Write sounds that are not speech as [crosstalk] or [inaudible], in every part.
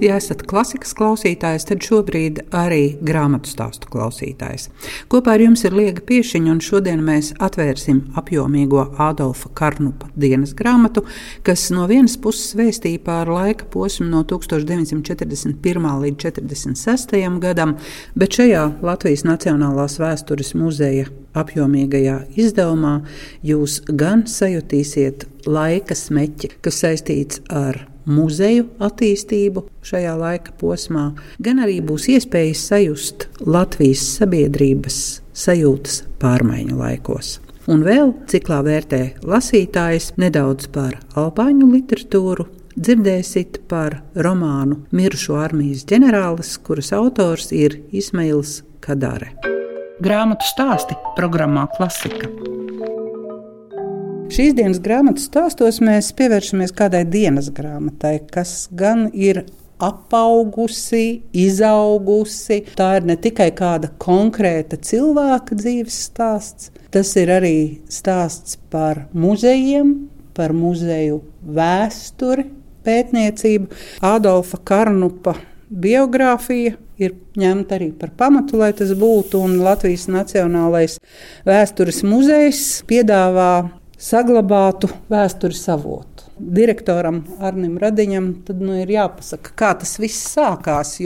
Ja esat klasikas klausītājs, tad šobrīd arī grāmatu stāstu klausītājs. Kopā ar jums ir Liega Piešiņa, un šodien mēs atvērsim apjomīgo Adolfa Karnupa dienas grāmatu, kas no vienas puses vēstīja par laika posmu no 1941. līdz 46. gadam, bet šajā Latvijas Nacionālās vēstures muzeja apjomīgajā izdevumā jūs gan sajutīsiet laika smeķi, kas saistīts ar muzeju attīstību šajā laika posmā, gan arī būs iespējas sajust Latvijas sabiedrības sajūtas pārmaiņu laikos. Un vēl ciklā vērtē lasītājs nedaudz par albāņu literatūru, dzirdēsiet par romānu Mirušo armijas ģenerālis, kuras autors ir Ismails Kadare. Grāmatu stāsti programmā Klasika. Šīs dienas grāmatas stāstos mēs pievēršamies kādai dienas grāmatai, kas gan ir apaugusi, izaugusi. Tā ir ne tikai kāda konkrēta cilvēka dzīves stāsts, tas ir arī stāsts par muzejiem, par muzeju vēsturi, pētniecību. Adolfa Karnupa biogrāfija ir ņemta arī par pamatu, lai tas būtu. Latvijas Nacionālais vēstures muzejs piedāvā saglabātu vēstures avotu. Direktoram Arnim Radiņam tad, nu, ir jāpasaka, kā tas viss sākās.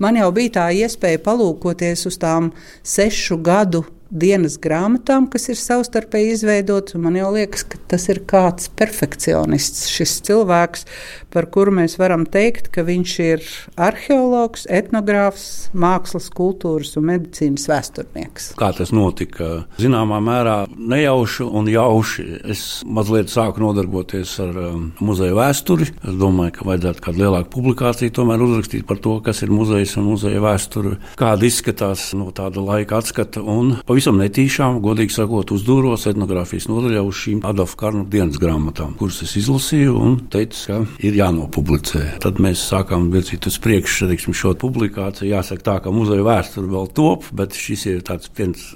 Man jau bija tā iespēja palūkoties uz tām sešu gadu dienas grāmatām, kas ir savstarpēji izveidotas. Man liekas, ka tas ir kāds perfekcionists, šis cilvēks, par kuru mēs varam teikt, ka viņš ir arheologs, etnogrāfs, mākslas, kultūras un medicīnas vēsturnieks. Kā tas notika? Zināmā mērā nejauši un jauši. Es mazliet sāku nodarboties ar um, muzeja vēsturi. Es domāju, ka vajadzētu kādu lielāku publikāciju tomēr uzrakstīt par to, kas ir muzejs un muzeja vēsture, kāda izskatās no tāda laika atskata. Un pavisam netīšām, godīgi sakot, uzdūros etnogrāfijas nodaļā uz šīm Adolfa Karnu dienas grāmatām, kuras es izlasīju un teicu, ka ir jānopublicē. Tad mēs sākām virzīt uz priekšu šo publikāciju. Jāsaka tā, ka muzeja vēsture vēl top, bet šis ir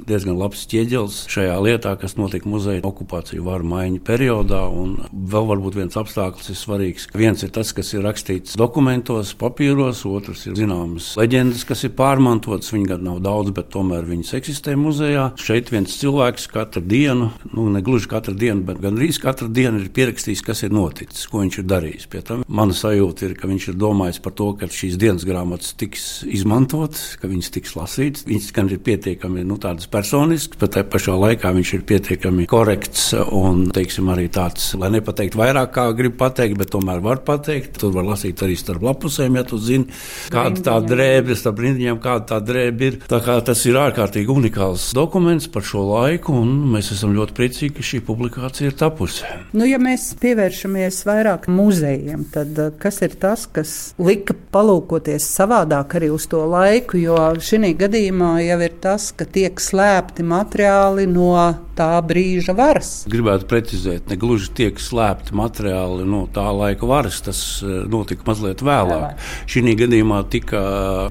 diezgan labs ķieģelis šajā lietā, kas notika muzeja okupāciju varu maiņu periodā. Un vēl varbūt viens apstākļus ir svarīgs. Viens ir tas, kas ir rakstīts dokumentos, papīros, otrs ir zināmas leģendas, kas ir pārmantotas. Viņi gan nav daudz, bet tomēr viņas eksistē muzejā muzejā. Šeit viens cilvēks katru dienu, nu, ne gluži katru dienu, bet gandrīz katru dienu ir pierakstījis, kas ir noticis, ko viņš ir darījis. Pie tam mana sajūta ir, ka viņš ir domājis par to, ka šīs dienas grāmatas tiks izmantotas, ka viņas tiks lasītas. Viņas gan ir pietiekami nu, personiskas, bet tajā pašā laikā viņš ir pietiekami korekts un teiksim, arī tāds, lai nepateikt vairāk, kā grib pateikt, bet tomēr var pateikt. Tur var lasīt arī starp lapusēm, ja tu zini, kāda tā drēbe, starp rindiņām, kāda tā drēbe ir. Tā kā tas ir ārkārtīgi unikāls dokuments par šo laiku, un mēs esam ļoti priecīgi, ka šī publikācija ir tapusi. Nu, ja mēs pievēršamies vairāk muzejiem, tad eh, kas ir tas, kas lika palūkoties savādāk arī uz to laiku? Jo šī gadījumā jau ir tas, ka tiek slēpti materiāli no tā brīža varas. Gribētu precizēt, ne gluži tiek slēpti materiāli no tā laika varas, tas eh, notika mazliet vēlāk. Šī gadījumā tika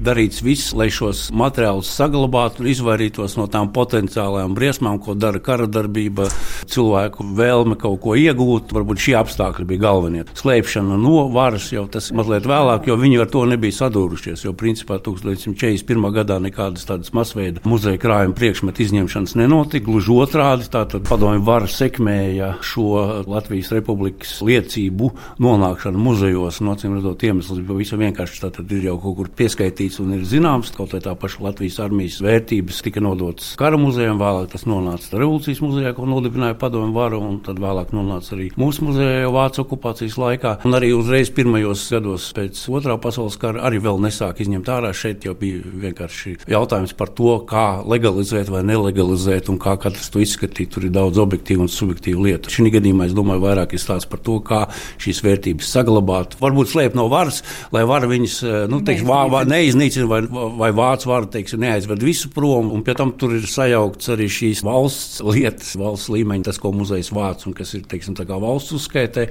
darīts viss, lai šos materiālus saglabātu un izvairītos no tām potenciālajām briesmām, ko dara kara darbība, cilvēku vēlme kaut ko iegūt. Varbūt šie apstākļi bija galvenie. Slēpšana no varas jau tas mazliet vēlāk, jo viņi ar to nebija sadūrušies. Jo principā 1941. gadā nekādas tādas masveida muzeja krājuma priekšmetu izņemšanas nenotika. Gluži otrādi, tātad padomju vara sekmēja šo Latvijas republikas liecību nonākšanu muzejos. No acīm redzot, iemesls bija pavisam vienkārši. Tātad ir jau kaut kur pieskaitīts un ir zināms, kaut vai tā paša Latvijas armijas vērtības tika nodotas kara kara muzejam, vēlāk tas nonāca revolūcijas muzejā, ko nodibināja padomu varu, un tad vēlāk nonāca arī mūsu muzejā Vācu okupācijas laikā. Un arī uzreiz pirmajos gados pēc otrā pasaules kara arī vēl nesāk izņemt ārā. Šeit jau bija vienkārši jautājums par to, kā legalizēt vai nelegalizēt, un kā katrs to izskatīt. Tur ir daudz objektīvu un subjektīvu lietu. Šī gadījumā es domāju, vairāk ir stāsts par to, kā šīs vērtības saglabāt. Varbūt slēpt no varas, lai vara viņas eh, nu, teikšu, vā, vā, neiznīcina vai, vai vācu vara teikšu, neaizved visu prom, un pie tam tur ir saistīts sajaukts arī šīs valsts lietas, valsts līmeņa, tas, ko muzejs vāc un kas ir teiksim, valsts uzskaitē.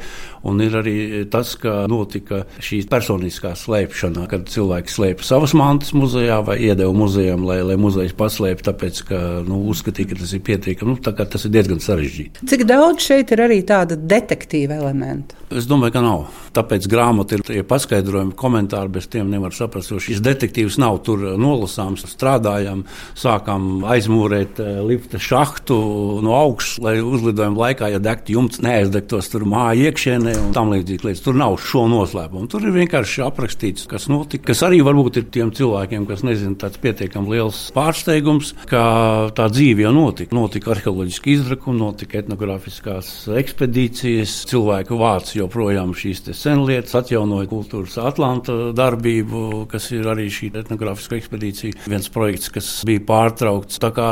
Un ir arī tas, ka notika šī personiskā slēpšana, kad cilvēki slēpa savas mantas muzejā vai iedeva muzejam, lai, lai muzejs paslēptu, tāpēc ka nu, uzskatīja, ka tas ir pietiekami. Nu, tas ir diezgan sarežģīti. Cik daudz šeit ir arī tāda detektīva elementa? Es domāju, ka nav. Tāpēc grāmatā ir tie paskaidrojumi, komentāri, bez tiem nevar saprast, jo šis detektīvs nav tur nolasāms. Strādājam, sākām aizmūrēt eh, lifta šahtu no augšas, lai uzlidojuma laikā, ja degtu jumts, neaizdegtos tur māja iekšienē un tam līdzīgi lietas. Tur nav šo noslēpumu. Tur ir vienkārši aprakstīts, kas notika, kas arī varbūt ir tiem cilvēkiem, kas nezina, tāds pietiekami liels pārsteigums, ka tā dzīve jau notika. Notika arheoloģiski izrakumi, notika etnogrāfiskās ekspedīcijas, cilvēku vācu joprojām šīs senlietas, atjaunojot kultūras Atlanta darbību, kas ir arī šī etnogrāfiskā ekspedīcija. Viens projekts, kas bija pārtraukts, tā kā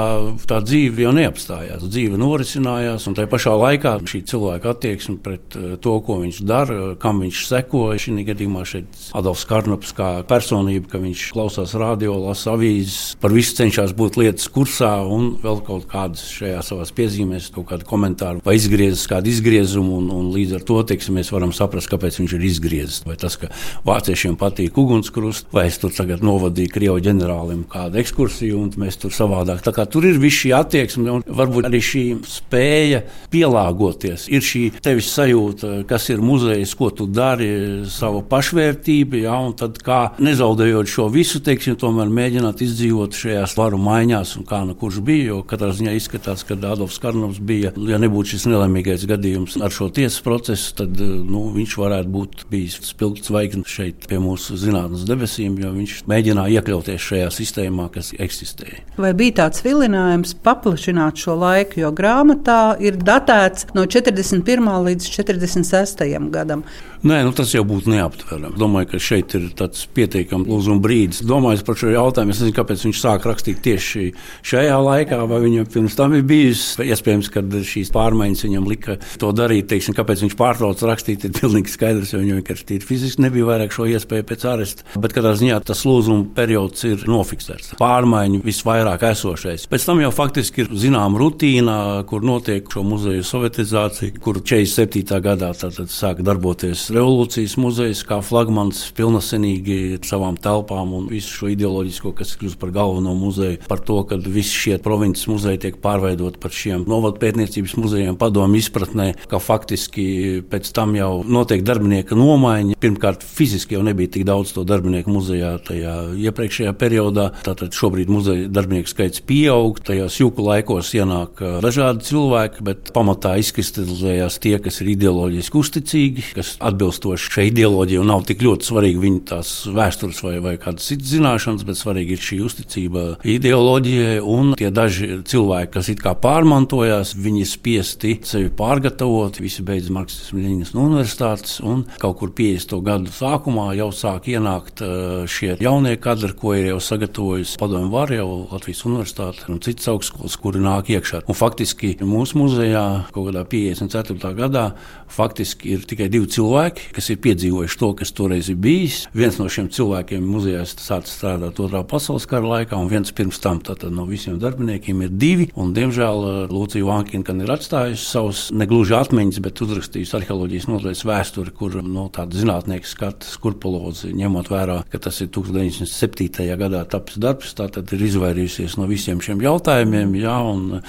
tā dzīve jau neapstājās. Dzīve norisinājās, un tajā pašā laikā šī cilvēka attieksme pret eh, to, ko viņš dara, kam viņš seko. Šī gadījumā šeit Adolfs Karnaps kā personība, ka viņš klausās radio, lasa avīzes, par visu cenšas būt lietas kursā un vēl kaut kādas šajā savās piezīmēs, kaut kādu komentāru vai izgriezis kādu izgriezumu, un, un līdz ar to teiksim, mēs varam saprast, kāpēc viņš ir izgriezis. Vai tas, ka vāciešiem patīk ugunskrusts, vai es tur tagad novadīju Krievu ģenerālim kādu ekskursiju, un mēs tur savādāk. Tā kā tur ir viss šī attieksme, un varbūt arī šī spēja pielāgoties. Ir šī tevis sajūta, kas ir muzejs, ko tu dari, savu pašvērtību, ja, un tad kā nezaudējot šo visu, teiksim, tomēr mēģināt izdzīvot šajās varu maiņās, un kā nu kurš bija, jo katrā ziņā izskatās, ka Adolfs Karnovs bija, ja nebūtu šis nelaimīgais gadījums ar šo tiesas procesu, tad nu, viņš varētu būt bijis spilgts zvaigznes šeit pie mūsu zinātnes debesīm, jo viņš mēģināja iekļauties šajā sistēmā, kas eksistēja. Vai bija tāds vilinājums paplašināt šo laiku, jo grāmatā ir datēts no 41. līdz 46. gadam? Nē, nu, tas jau būtu neaptverami. Domāju, ka šeit ir tāds pietiekams lūzuma brīdis. Domājot par šo jautājumu, es nezinu, kāpēc viņš sāk rakstīt tieši šajā laikā, vai viņam pirms tam ir bijis. Iespējams, ka šīs pārmaiņas viņam lika to darīt. Teiksim, kāpēc viņš pārtrauca rakstīt, ir [laughs] pilnīgi skaidrs, jo viņam vienkārši fiziski nebija vairāk šo iespēju pēc aresta. Bet katrā ziņā tas lūzuma periods ir nofiksēts. Pārmaiņu visvairāk esošais. Pēc tam jau faktiski ir zināma rutīna, kur notiek šo muzeju sovietizācija, kur 47. gadā sāk darboties revolūcijas muzejs kā flagmans pilnasenīgi ar savām telpām un visu šo ideoloģisko, kas kļūst par galveno muzeju, par to, ka visi šie provinces muzeji tiek pārveidot par šiem novadu pētniecības muzejiem padomu izpratnē, ka faktiski pēc tam jau notiek darbinieka nomaiņa. Pirmkārt, fiziski jau nebija tik daudz to darbinieku muzejā tajā iepriekšējā periodā. Tātad šobrīd muzeja darbinieku skaits pieaug, tajos jūku laikos ienāk dažādi cilvēki, bet pamatā izkristalizējās tie, kas ir ideoloģiski uzticīgi, kas atbilstoši šai ideoloģijai. Nav tik ļoti svarīgi viņa tās vēstures vai, vai kādas citas zināšanas, bet svarīgi ir šī uzticība ideoloģijai. Un tie daži cilvēki, kas it kā pārmantojās, viņi spiesti sevi pārgatavot. Visi beidz Marksismu Ļeņas universitātes un kaut kur 50. gadu sākumā jau sāk ienākt šie jaunie kadri, ko ir jau sagatavojusi padomju vara, jau Latvijas universitāte un citas augstskolas, kuri nāk iekšā. Un faktiski mūsu muzejā kaut kādā 54. gadā faktiski ir tikai divi cilvēki kas ir piedzīvojuši to, kas toreiz ir bijis. Viens no šiem cilvēkiem muzejā sācis strādāt Otrā pasaules kara laikā, un viens pirms tam no visiem darbiniekiem ir divi. Un, diemžēl uh, Lūcija Vankina ir atstājusi savus negluži atmiņas, bet uzrakstījusi arheoloģijas nodaļas vēsturi, kur no tāda zinātnieka skata skurpulozi, ņemot vērā, ka tas ir 1907. gadā tapis darbs, tātad ir izvairījusies no visiem šiem jautājumiem. Jā, un,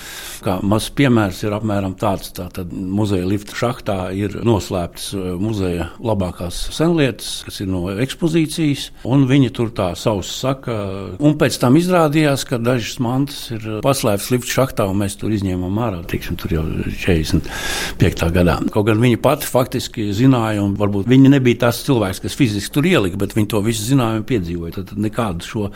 kā mazs piemērs ir apmēram tāds, tātad muzeja lifta šahtā ir noslēpts uh, muzeja labākās senlietas, kas ir no ekspozīcijas, un viņi tur tā savus saka. Un pēc tam izrādījās, ka dažas mantas ir paslēptas lifta šachtā, un mēs tur izņēmām ārā. Tiksim, tur jau 45. gadā. Kaut gan viņa pati faktiski zināja, un varbūt viņa nebija tas cilvēks, kas fiziski tur ielika, bet viņa to visu zināja un piedzīvoja. Tad, tad nekādu šo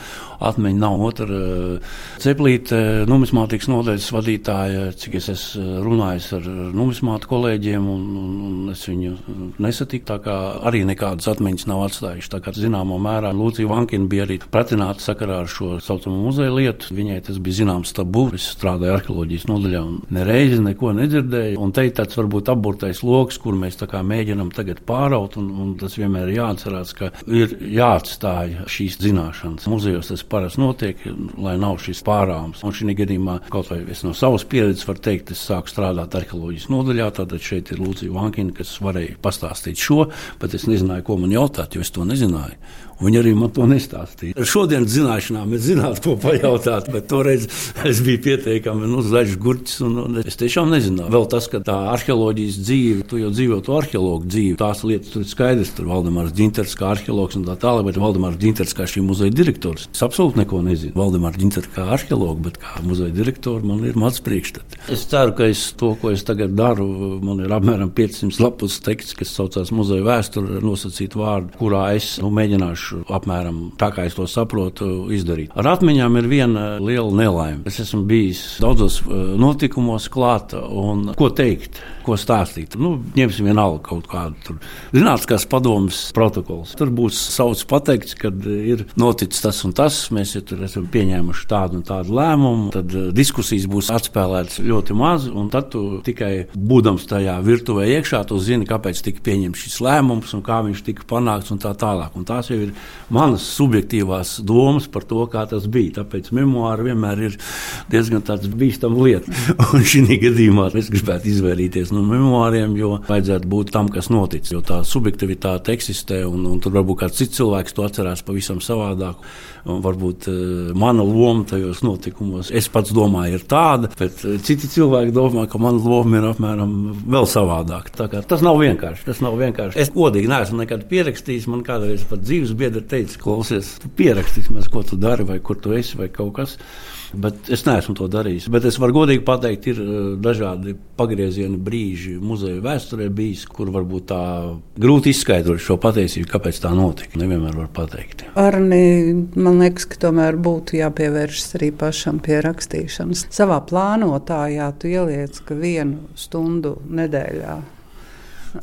atmiņu nav. Otra eh, ceplīte, numismātikas nodaļas vadītāja, cik es esmu runājis ar numismātu kolēģiem, un, un, es viņu nesatiku nesatika. Arī nekādas atmiņas nav atstājušas. Tā kā zināmā mērā Lūcija Vankina bija arī pratināta sakarā ar šo saucamo muzeja lietu. Viņai tas bija zināms tabū. Es strādāju arheoloģijas nodaļā un nereizi neko nedzirdēju. Un te ir tāds varbūt apburtais lokus, kur mēs mēģinām tagad pāraut. Un, un tas vienmēr ir jāatcerās, ka ir jāatstāj šīs zināšanas. Muzejos tas parasti notiek, lai nav šis uzdāvums. Un šī gadījumā, kaut vai es no savas pieredzes varu teikt, es sāku strādāt arheoloģijas nodaļā. Tātad šeit ir Lūcija Vankina, kas varēja pastāstīt šo, bet es nezināju, ko man jautāt, jo es to nezināju. Viņi arī man to nestāstīja. Ar šodienas zināšanām es zinātu, ko pajautāt, bet toreiz es biju pietiekami nu, zaļš gurķis. Un, un es tiešām nezināju. Vēl tas, ka tā arheoloģijas dzīve, tu jau dzīvo to arheologu dzīvi, tās lietas tur ir skaidrs. Tur Valdemārs Dinters kā arheologs un tā tālāk, bet Valdemārs Dinters kā šī muzeja direktors. Es absolūti neko nezinu. Valdemārs Dinters kā arheologs, bet kā muzeja direktors man ir maz priekšstats. Es ceru, ka es to, ko es tagad daru, man ir apmēram 500 lapus teksts, kas saucās muzeja vēsture ar nosacītu vārdu, kurā es nu, mēģināšu mēģināšu apmēram tā, kā es to saprotu, izdarīt. Ar atmiņām ir viena liela nelaime. Es esmu bijis daudzos eh, notikumos klāt un ko teikt, ko stāstīt. Nu, ņemsim vienalga kaut kādu zinātniskās padomas protokols. Tur būs sauc pateikts, kad ir noticis tas un tas, mēs ja tur esam pieņēmuši tādu un tādu lēmumu, tad eh, diskusijas būs atspēlētas ļoti maz, un tad tu tikai būdams tajā virtuvē iekšā, tu zini, kāpēc tika pieņemts šis lēmums un kā viņš tika panākts un tā tālāk. Un tās jau ir manas subjektīvās domas par to, kā tas bija. Tāpēc memoāri vienmēr ir diezgan bīstama lieta. [laughs] Un šī gadījumā es gribētu izvairīties no memoāriem, jo vajadzētu būt tam, kas noticis. Jo tā subjektivitāte eksistē, un, un tur varbūt kāds cits cilvēks to atcerās pavisam savādāk. Un varbūt uh, mana loma tajos notikumos, es pats domāju, ir tāda, bet uh, citi cilvēki domā, ka mana loma ir apmēram vēl savādāka. Tas nav vienkārši. Tas nav vienkārši. Es godīgi neesmu nekad pierakstījis. Man kādreiz pat dzīves biedri teica, klausies, tu pierakstīsi, ko tu dari, vai kur tu esi, vai kaut kas. Bet es neesmu to darījis. Bet es varu godīgi pateikt, ir eh, dažādi pagrieziena brīži muzeja vēsturē bijis, kur varbūt tā grūti izskaidrot šo patiesību, kāpēc tā notika. Nevienmēr var pateikt. Arni, man liekas, ka tomēr būtu jāpievēršas arī pašam pie rakstīšanas. Savā plānotājā tu ieliec, ka vienu stundu nedēļā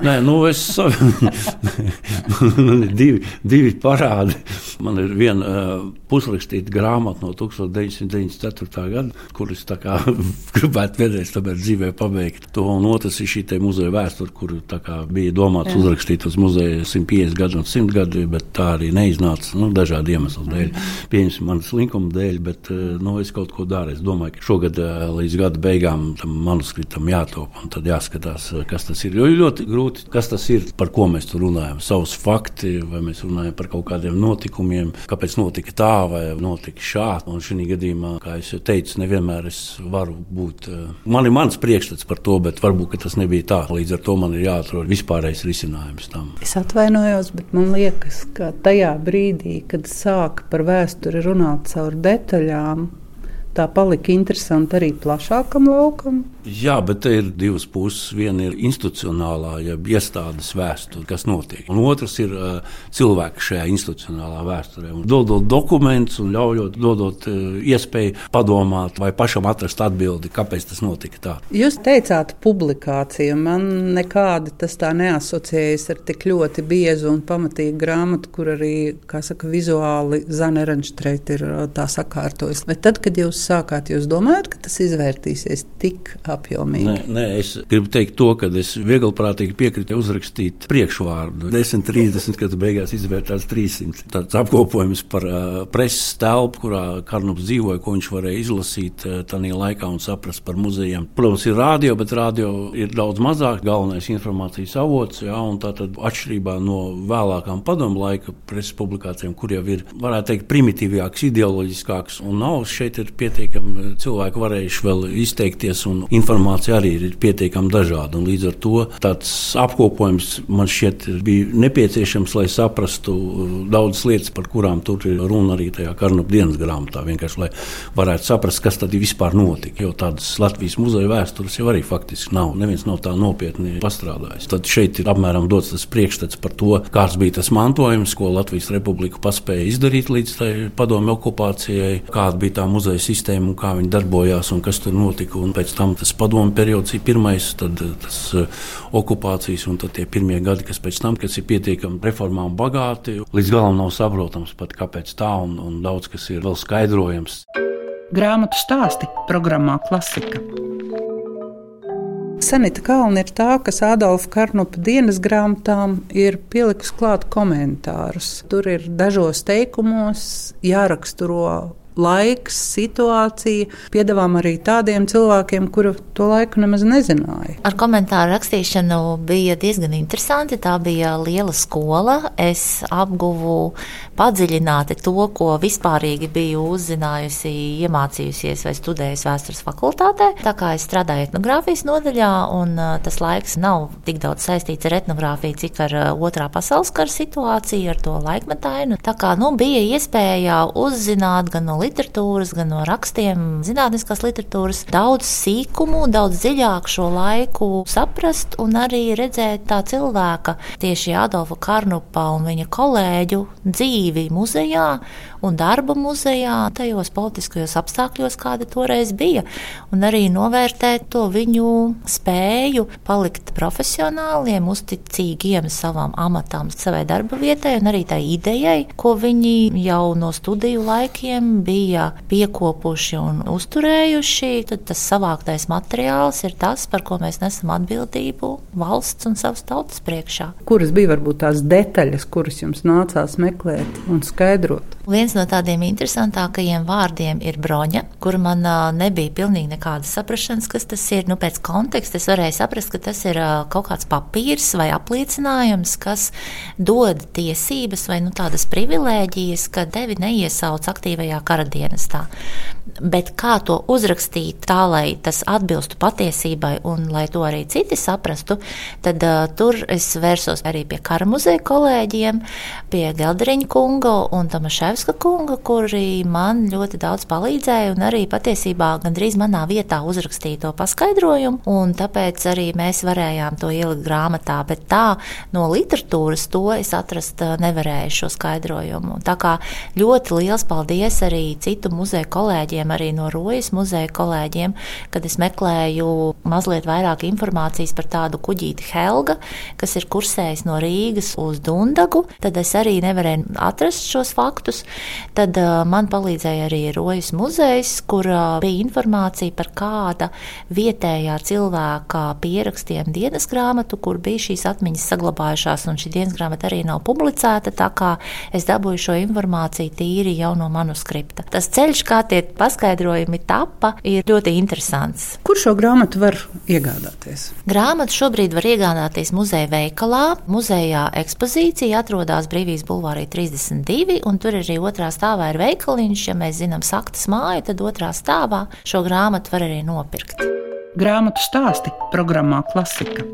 Nē, nu es [laughs] man ir divi, divi parādi. Man ir viena uh, pusrakstīta grāmata no 1994. gada, kuras [laughs] gribētu vēlreiz dzīvē pabeigt. To un otrs ir šī muzeja vēsture, kur bija domāts Jā. uzrakstīt uz muzeja 150 gadu un 100 gadu, bet tā arī neiznāca nu, dažādu iemeslu dēļ. Pieņemsim manas linkuma dēļ, bet nu, es kaut ko daru. Es domāju, ka šogad līdz gada beigām tam manuskriptam jātop un tad jāskatās, kas tas ir. Jo ļoti grūti grūti. Kas tas ir, par ko mēs tur runājam? Savus fakti, vai mēs runājam par kaut kādiem notikumiem, kāpēc notika tā vai notika šādi. Un šī gadījumā, kā jau teicu, nevienmēr es varu būt. Eh, man ir mans priekšstats par to, bet varbūt tas nebija tā. Līdz ar to man ir jāatrod vispārējais risinājums tam. Es atvainojos, bet man liekas, ka tajā brīdī, kad sāk par vēsturi runāt caur detaļām, tā palika interesanti arī plašākam laukam. Jā, bet te ir divas puses. Viena ir institucionālā, jeb iestādes vēsture, kas notiek. Un otrs ir uh, cilvēks šajā institucionālā vēsturē. Un dodot dokumentus un ļaujot, dodot uh, iespēju padomāt vai pašam atrast atbildi, kāpēc tas notika tā. Jūs teicāt, publikācija. Man nekādi tas tā neasociējas ar tik ļoti biezu un pamatīgu grāmatu, kur arī, kā saka, vizuāli Zaneranštreit ir tā sakārtojis. Bet tad, kad jūs sākāt, jūs domājat, ka tas izvērtīsies tik apjomīgi. Nē, nē, es gribu teikt to, ka es vieglprātīgi piekrītu uzrakstīt priekšvārdu. 10, 30, kad beigās izvērtās 300. Tāds apkopojums par uh, preses telpu, kurā Karnups dzīvoja, ko viņš varēja izlasīt uh, tajā laikā un saprast par muzejiem. Protams, ir rādio, bet rādio ir daudz mazāk galvenais informācijas avots. Jā, tātad atšķirībā no vēlākām padomu laika preses publikācijām, kur jau ir, varētu teikt, primitīvāks, ideoloģiskāks un nav šeit ir pietiekami cilvēki varējuši vēl izteikties un informācija arī ir pietiekami dažāda. Līdz ar to tāds apkopojums man šķiet bija nepieciešams, lai saprastu uh, daudzas lietas, par kurām tur ir runa arī tajā Karnupa dienas grāmatā. Vienkārši lai varētu saprast, kas tad vispār notika. Jo tādas Latvijas muzeja vēstures jau arī faktiski nav. Neviens nav tā nopietni pastrādājis. Tad šeit ir apmēram dots tas priekšstats par to, kāds bija tas mantojums, ko Latvijas republika paspēja izdarīt līdz padomju okupācijai, kāda bija tā muzeja sistēma un kā viņi darbojās un kas tur notika. Un pēc tam tas padomu periods ir pirmais, tad eh, tas eh, okupācijas un tad tie pirmie gadi, kas pēc tam, kas ir pietiekami reformām bagāti, līdz galam nav saprotams pat kāpēc tā un, un daudz kas ir vēl skaidrojams. Grāmatu stāsti programmā Klasika. Sanita Kalna ir tā, kas Adolfa Karnupa dienas grāmatām ir pielikus klāt komentārus. Tur ir dažos teikumos jāraksturo laiks, situācija, piedāvām arī tādiem cilvēkiem, kuri to laiku nemaz nezināja. Ar komentāru rakstīšanu bija diezgan interesanti. Tā bija liela skola. Es apguvu padziļināti to, ko vispārīgi biju uzzinājusi, iemācījusies vai studējusi vēstures fakultātē. Tā kā es strādāju etnogrāfijas nodaļā, un tas laiks nav tik daudz saistīts ar etnogrāfiju, cik ar otrā pasaules kara situāciju, ar to laikmetainu. Tā kā nu, bija iespēja uzzināt gan no literatūras, gan no rakstiem, zinātniskās literatūras, daudz sīkumu, daudz dziļāk šo laiku saprast un arī redzēt tā cilvēka, tieši Adolfa Karnupa un viņa kolēģu dzīvi muzejā un darba muzejā, tajos politiskajos apstākļos, kādi toreiz bija, un arī novērtēt to viņu spēju palikt profesionāliem, uzticīgiem savam amatam, savai darba vietai un arī tai idejai, ko viņi jau no studiju laikiem bija piekopuši un uzturējuši. Tad tas savāktais materiāls ir tas, par ko mēs nesam atbildību valsts un savas tautas priekšā. Kuras bija varbūt tās detaļas, kuras jums nācās meklēt un skaidrot? Viens no tādiem interesantākajiem vārdiem ir broņa, kur man nebija pilnīgi nekādas saprašanas, kas tas ir. Nu, pēc konteksta es varēju saprast, ka tas ir kaut kāds papīrs vai apliecinājums, kas dod tiesības vai nu, tādas privilēģijas, ka tevi neiesauc aktīvajā kara dienestā. Bet kā to uzrakstīt tā, lai tas atbilstu patiesībai un lai to arī citi saprastu, tad uh, tur es vērsos arī pie kara muzeja kolēģiem, pie Gelderiņa kunga un Tomaševska kunga, kuri man ļoti daudz palīdzēja un arī patiesībā gandrīz manā vietā uzrakstīja to paskaidrojumu, un tāpēc arī mēs varējām to ielikt grāmatā, bet tā no literatūras to es atrast nevarēju šo skaidrojumu. Tā kā ļoti liels paldies arī citu muzeju kolēģiem, arī no Rojas muzeja kolēģiem, kad es meklēju mazliet vairāk informācijas par tādu kuģīti Helga, kas ir kursējis no Rīgas uz Dundagu, tad es arī nevarēju atrast šos faktus. Tad uh, man palīdzēja arī Rojas muzejs, kur uh, bija informācija par kāda vietējā cilvēka pierakstiem dienas grāmatu, kur bija šīs atmiņas saglabājušās, un šī dienas grāmata arī nav publicēta, tā kā es dabūju šo informāciju tīri jau no manuskripta. Tas ceļš, kā tie paskaidrojumi tapa, ir ļoti interesants. Kur šo grāmatu var iegādāties? Grāmatu šobrīd var iegādāties muzeja veikalā. Muzejā ekspozīcija atrodas Brīvības bulvārī 32, un tur arī otrā stāvā ir veikaliņš. Ja mēs zinām saktas māju, tad otrā stāvā šo grāmatu var arī nopirkt. Grāmatu stāsti programmā Klasika.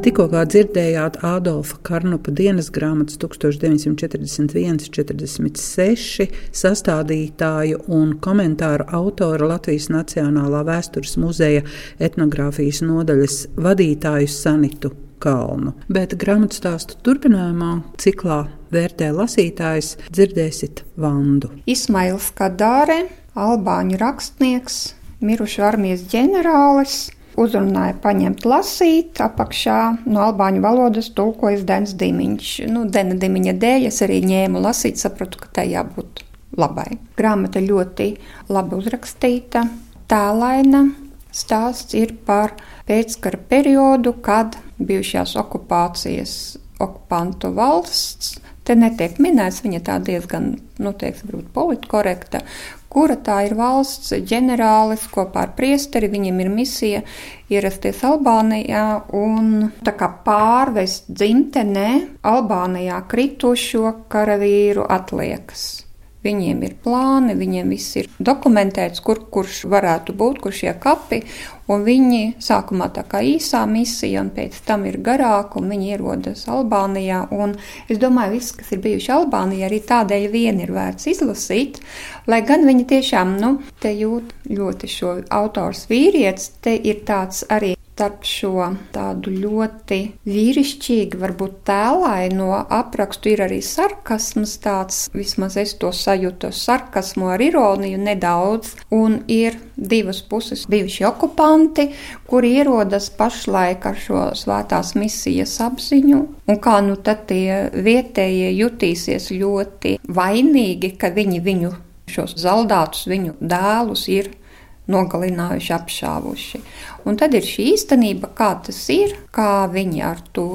Tikko dzirdējāt Ādolfa Karnupa dienas grāmatas 1941, 46 sastādītāju un komentāru autora Latvijas Nacionālā vēstures muzeja etnogrāfijas nodaļas vadītāju Sanitu Kalnu. Bet grāmatu stāstu turpinājumā ciklā vērtē lasītājs dzirdēsit Vandu. Ismails Kadāre, albāņu rakstnieks, mirušu armijas ģenerālis uzrunāja paņemt lasīt, apakšā no albāņu valodas tulkojas Dens Dimiņš. Nu, Dena Dimiņa dēļ es arī ņēmu lasīt, sapratu, ka tai jābūt labai. Grāmata ļoti labi uzrakstīta, tēlaina. Stāsts ir par pēckara periodu, kad bijušās okupācijas okupantu valsts Te netiek minēts, viņa tā diezgan, nu, teiksim, politkorekta, kura tā ir valsts ģenerālis kopā ar priesteri. Viņam ir misija ierasties Albānijā un pārvest dzimtenē Albānijā kritušo karavīru atliekas. Viņiem ir plāni, viņiem viss ir dokumentēts, kur kurš varētu būt, kur šie kapi. Viņi sākumā tā kā īsā misija, un pēc tam ir garāka, un viņi ierodas Albānijā. Un es domāju, viss, kas ir bijuši Albānijā, arī tādēļ vien ir vērts izlasīt, lai gan viņi tiešām, nu, jūt ļoti šo autors vīrietis, te ir tāds arī starp šo tādu ļoti vīrišķīgu, varbūt tēlaino aprakstu ir arī sarkasms, tāds. Vismaz es to sajūtu, sarkasmu ar ironiju nedaudz, un ir divas puses. Bijuši okupanti, kuri ierodas pašlaik ar šo svētās misijas apziņu, un kā nu tad tie vietējie jutīsies ļoti vainīgi, ka viņi viņu šos zaldātus, viņu dēlus ir nogalinājuši, apšāvuši. Un tad ir šī īstenība, kā tas ir, kā viņi ar to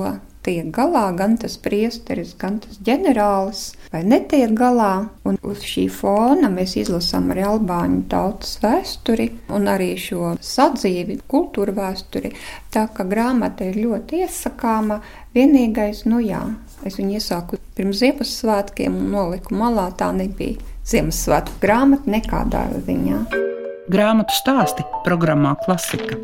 tiek galā, gan tas priesteris, gan tas ģenerālis, vai netiek galā. Un uz šī fona mēs izlasām arī albāņu tautas vēsturi un arī šo sadzīvi, kultūra vēsturi. Tā kā grāmata ir ļoti iesakāma, vienīgais, nu jā, es viņu iesāku pirms Ziemassvētkiem un noliku malā, tā nebija Ziemassvētku grāmata nekādā ziņā. Grāmatu stāsti programmā Klasika.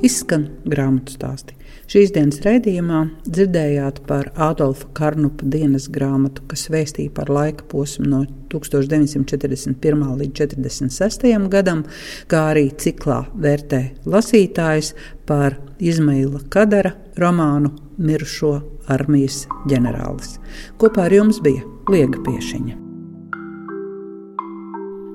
Izskan grāmatu stāsti. Šīs dienas raidījumā dzirdējāt par Adolfa Karnupa dienas grāmatu, kas vēstīja par laika posmu no 1941. līdz 1946. gadam, kā arī ciklā vērtē lasītājs par Izmaila Kadara romānu Mirušo armijas ģenerālis. Kopā ar jums bija Liega Piešiņa.